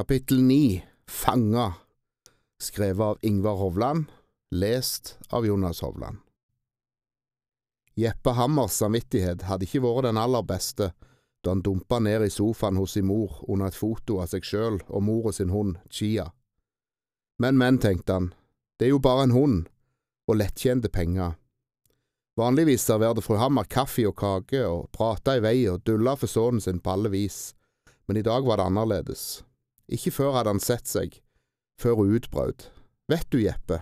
Kapittel 9 Fanga Skrevet av Ingvar Hovland Lest av Jonas Hovland Jeppe Hammers samvittighet hadde ikke vært den aller beste da han dumpa ned i sofaen hos sin mor under et foto av seg sjøl og mora sin hund, Chia. Men, men, tenkte han, det er jo bare en hund, og lettjente penger. Vanligvis serverte fru Hammer kaffe og kake og prata i vei og dulla for sønnen sin på alle vis, men i dag var det annerledes. Ikke før hadde han sett seg, før hun utbrøt. Vet du, Jeppe,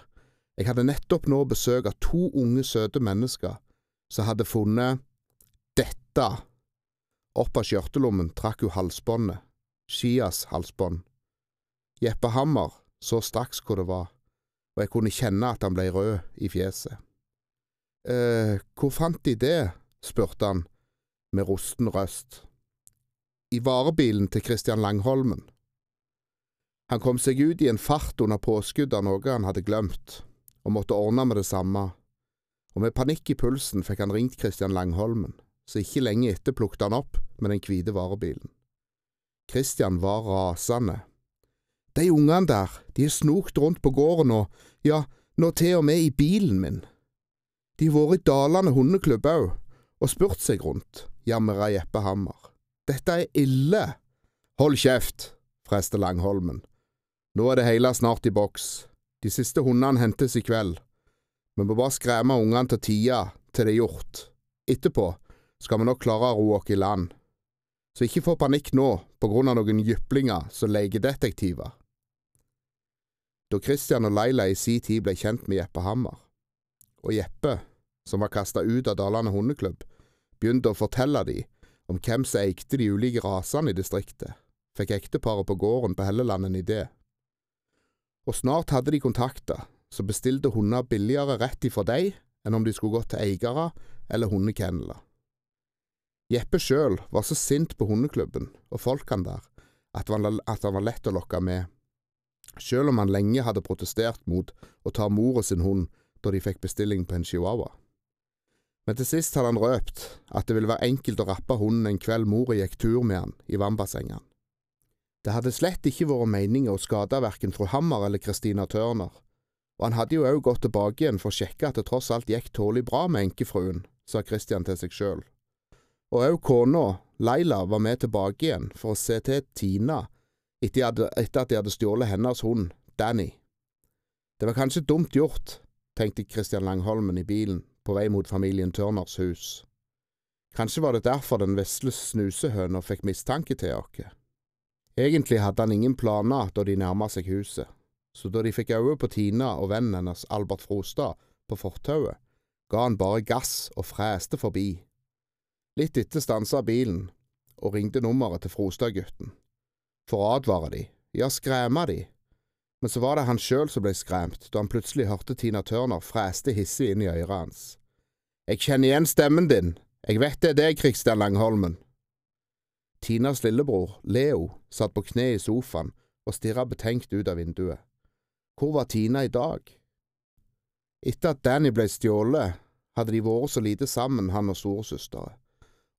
jeg hadde nettopp nå besøk av to unge, søte mennesker som hadde funnet dette. Opp av skjørtelommen trakk hun halsbåndet, Skias halsbånd. Jeppe Hammer så straks hvor det var, og jeg kunne kjenne at han ble rød i fjeset. eh, hvor fant de det? spurte han med rusten røst. I varebilen til Christian Langholmen. Han kom seg ut i en fart under påskudd av noe han hadde glemt, og måtte ordne med det samme, og med panikk i pulsen fikk han ringt Christian Langholmen, så ikke lenge etter plukket han opp med den hvite varebilen. Christian var rasende. De ungene der, de er snokt rundt på gården og, ja, nå til og med i bilen min. De har vært i Dalane hundeklubb òg, og spurt seg rundt, jamra Jeppe Hammer. Dette er ille. Hold kjeft, freste Langholmen. Nå er det hele snart i boks. De siste hundene hentes i kveld. Vi må bare skremme ungene til tida til det er gjort. Etterpå skal vi nok klare å ro oss i land. Så ikke få panikk nå på grunn av noen jyplinger som legedetektiver. Da Christian og Leila i sin tid ble kjent med Jeppe Hammer, og Jeppe, som var kasta ut av Dalane hundeklubb, begynte å fortelle de om hvem som eikte de ulike rasene i distriktet, fikk ekteparet på gården på Helleland en idé. Og snart hadde de kontakter som bestilte hunder billigere rett ifra deg enn om de skulle gått til eiere eller hundekenneler. Jeppe sjøl var så sint på hundeklubben og folkene der at han var lett å lokke med, sjøl om han lenge hadde protestert mot å ta mora sin hund da de fikk bestilling på en chihuahua. Men til sist hadde han røpt at det ville være enkelt å rappe hunden en kveld mora gikk tur med han i vannbassengene. Det hadde slett ikke vært meningen å skade verken fru Hammer eller Christina Tørner, og han hadde jo òg gått tilbake igjen for å sjekke at det tross alt gikk tålelig bra med enkefruen, sa Christian til seg sjøl. Og òg kona, Leila, var med tilbake igjen for å se til Tina etter at de hadde stjålet hennes hund, Danny. Det var kanskje dumt gjort, tenkte Christian Langholmen i bilen på vei mot familien Tørners hus. Kanskje var det derfor den vesle snusehøna fikk mistanke til oss. Egentlig hadde han ingen planer da de nærma seg huset, så da de fikk øye på Tina og vennen hennes Albert Frostad på fortauet, ga han bare gass og freste forbi. Litt etter stansa bilen og ringte nummeret til Frostad-gutten. For å advare de, ja, skremme de. Men så var det han sjøl som ble skremt da han plutselig hørte Tina Turner freste hissig inn i øret hans. Jeg kjenner igjen stemmen din, jeg vet det er deg, Kristian Langholmen. Tinas lillebror, Leo, satt på kne i sofaen og stirra betenkt ut av vinduet. Hvor var Tina i dag? Etter at Danny ble stjålet, hadde de vært så lite sammen, han og storesøstera,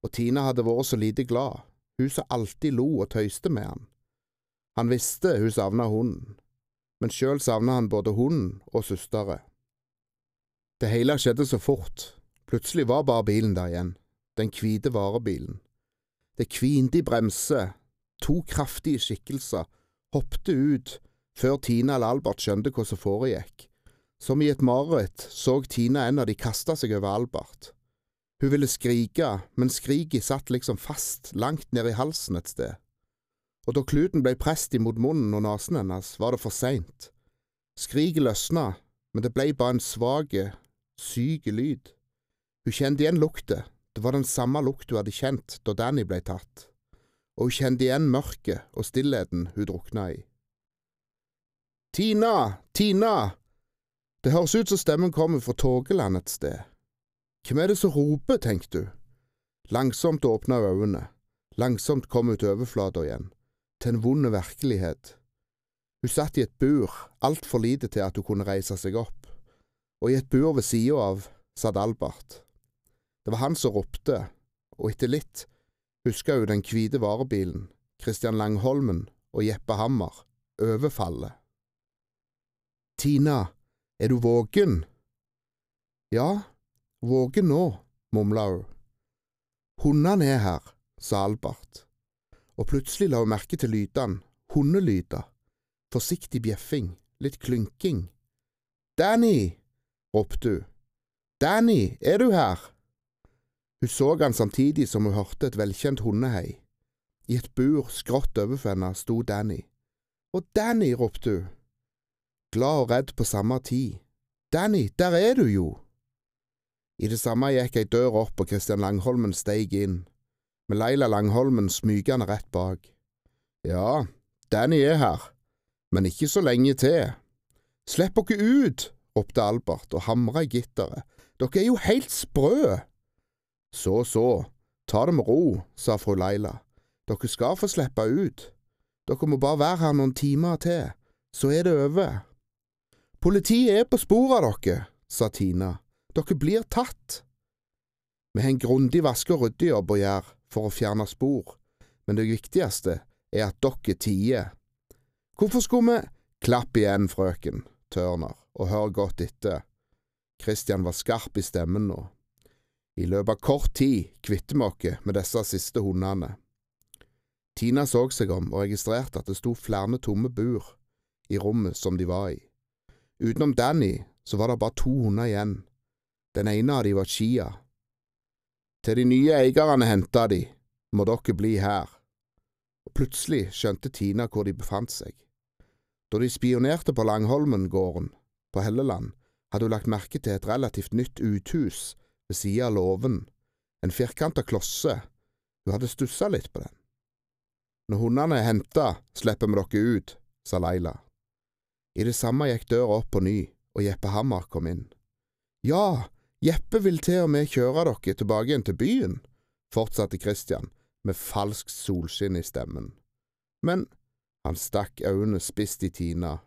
og Tina hadde vært så lite glad, hun som alltid lo og tøyste med han. Han visste hun savna hunden, men sjøl savna han både hunden og søstera. Det hele skjedde så fort, plutselig var bare bilen der igjen, den hvite varebilen. Det kvinte i bremser, to kraftige skikkelser hoppte ut før Tina eller Albert skjønte hva som foregikk. Som i et mareritt så Tina en av de kaste seg over Albert. Hun ville skrike, men skriket satt liksom fast langt ned i halsen et sted. Og da kluten ble presset imot munnen og nesen hennes, var det for seint. Skriket løsna, men det ble bare en svak, syk lyd. Hun kjente igjen lukta, det var den samme lukt hun hadde kjent da Danny ble tatt, og hun kjente igjen mørket og stillheten hun drukna i. Tina! Tina! Det høres ut som stemmen kommer fra Tågeland et sted. Hvem er det som roper, tenkte hun. Langsomt åpna hun øynene, langsomt kom hun til overflata igjen, til en vond virkelighet. Hun satt i et bur, altfor lite til at hun kunne reise seg opp, og i et bur ved sida av satt Albert. Det var han som ropte, og etter litt huska hun den hvite varebilen, Christian Langholmen og Jeppe Hammer overfallet. Tina, er du våken? Ja, våken nå, mumla hun. Hundene er her, sa Albert, og plutselig la hun merke til lydene, hundelyder, forsiktig bjeffing, litt klynking. Danny! ropte hun. Danny, er du her? Hun så han samtidig som hun hørte et velkjent hundehei. I et bur skrått overfor henne sto Danny. Og Danny, ropte hun. Glad og redd på samme tid. Danny, der er du jo! I det samme gikk ei dør opp, og Kristian Langholmen steig inn, med Leila Langholmen smygende rett bak. Ja, Danny er her, men ikke så lenge til. Slipp dere ut! ropte Albert og hamra i gitteret. Dere er jo helt sprø! Så så, ta det med ro, sa fru Leila. Dere skal få slippe ut. Dere må bare være her noen timer til, så er det over. Politiet er på sporet av dere, sa Tina. Dere blir tatt. Vi har en grundig vaske- og ryddejobb å gjøre for å fjerne spor, men det viktigste er at dere tier. Hvorfor skulle vi… Klapp igjen, frøken Tørner, og hør godt etter. Christian var skarp i stemmen nå. I løpet av kort tid kvitter vi oss med disse siste hundene. Tina så seg om og registrerte at det sto flere tomme bur i rommet som de var i. Utenom Danny så var det bare to hunder igjen. Den ene av de var Chia. Til de nye eierne henta de, må dere bli her. Og plutselig skjønte Tina hvor de befant seg. Da de spionerte på Langholmen-gården på Helleland, hadde hun lagt merke til et relativt nytt uthus ved sida av låven, en firkanta klosse, hun hadde stussa litt på den. Når hundene er henta, slipper vi dere ut, sa Leila. I det samme gikk døra opp på ny, og Jeppe Hammer kom inn. Ja, Jeppe vil til og med kjøre dere tilbake igjen til byen, fortsatte Christian med falskt solskinn i stemmen. Men han stakk øynene spisst i Tina.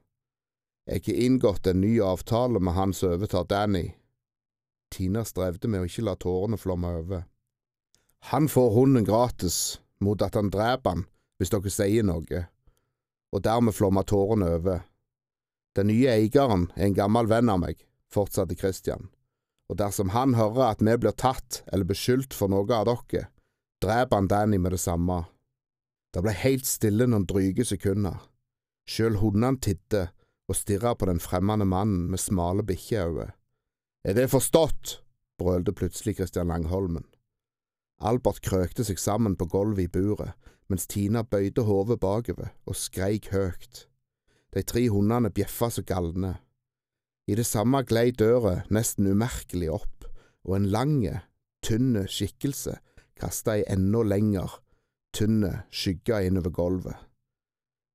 Jeg har inngått en ny avtale med han som overtar Danny. Tina strevde med å ikke la tårene flomme over. Han får hunden gratis mot at han dreper han hvis dere sier noe, og dermed flommer tårene over. Den nye eieren er en gammel venn av meg, fortsatte Christian, og dersom han hører at vi blir tatt eller beskyldt for noe av dere, dreper han Danny med det samme. Det ble helt stille noen dryge sekunder. Sjøl hundene tidde og stirra på den fremmede mannen med smale bikkjeøyne. Er det forstått? brølte plutselig Kristian Langholmen. Albert krøkte seg sammen på gulvet i buret, mens Tina bøyde hodet bakover og skreik høyt. De tre hundene bjeffa så galne. I det samme glei døra nesten umerkelig opp, og en lange, tynne skikkelse kasta ei enda lenger, tynne skygge innover gulvet.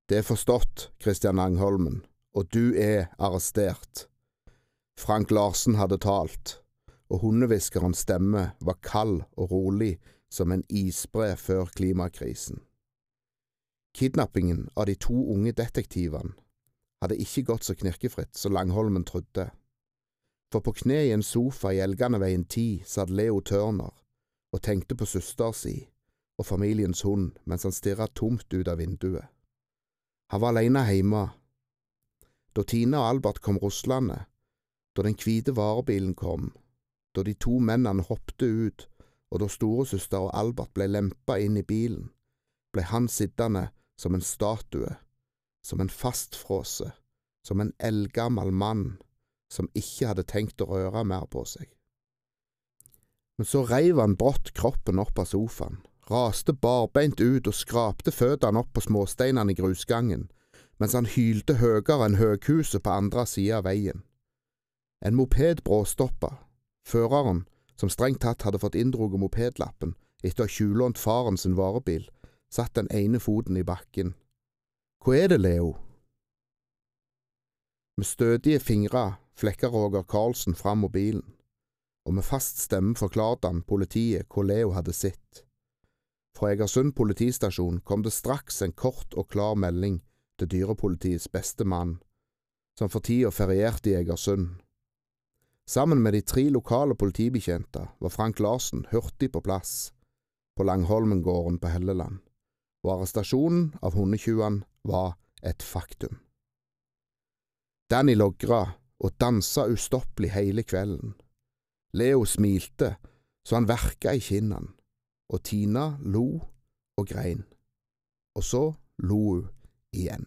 Det er forstått, Kristian Langholmen, og du er arrestert. Frank Larsen hadde talt, og hundehviskerens stemme var kald og rolig som en isbre før klimakrisen. Kidnappingen av de to unge detektivene hadde ikke gått så knirkefritt som Langholmen trodde. For på kne i en sofa i Elganeveien 10 satt Leo Tørner og tenkte på søster si og familiens hund mens han stirret tomt ut av vinduet. Han var alene hjemme. Da Tina og Albert kom ruslende, da den hvite varebilen kom, da de to mennene hoppte ut, og da storesøster og Albert ble lempa inn i bilen, ble han sittende som en statue som en fastfrose, som en eldgammel mann som ikke hadde tenkt å røre mer på seg. Men så reiv han brått kroppen opp av sofaen, raste barbeint ut og skrapte føttene opp på småsteinene i grusgangen, mens han hylte høyere enn høghuset på andre sida av veien. En moped bråstoppa. Føreren, som strengt tatt hadde fått inndroget mopedlappen etter å ha tjuvlånt faren sin varebil, satt den ene foten i bakken. Hva er det, Leo? Med stødige fingre flekka Roger Karlsen fram mobilen, og med fast stemme forklarte han politiet hva Leo hadde sett. Fra Egersund politistasjon kom det straks en kort og klar melding til dyrepolitiets beste mann, som for tida ferierte i Egersund. Sammen med de tre lokale politibetjente var Frank Larsen hurtig på plass på Langholmengården på Helleland, og arrestasjonen av hundetjuvene var et faktum. Danny logra og dansa ustoppelig hele kvelden. Leo smilte så han verka i kinnene, og Tina lo og grein. Og så lo hun igjen.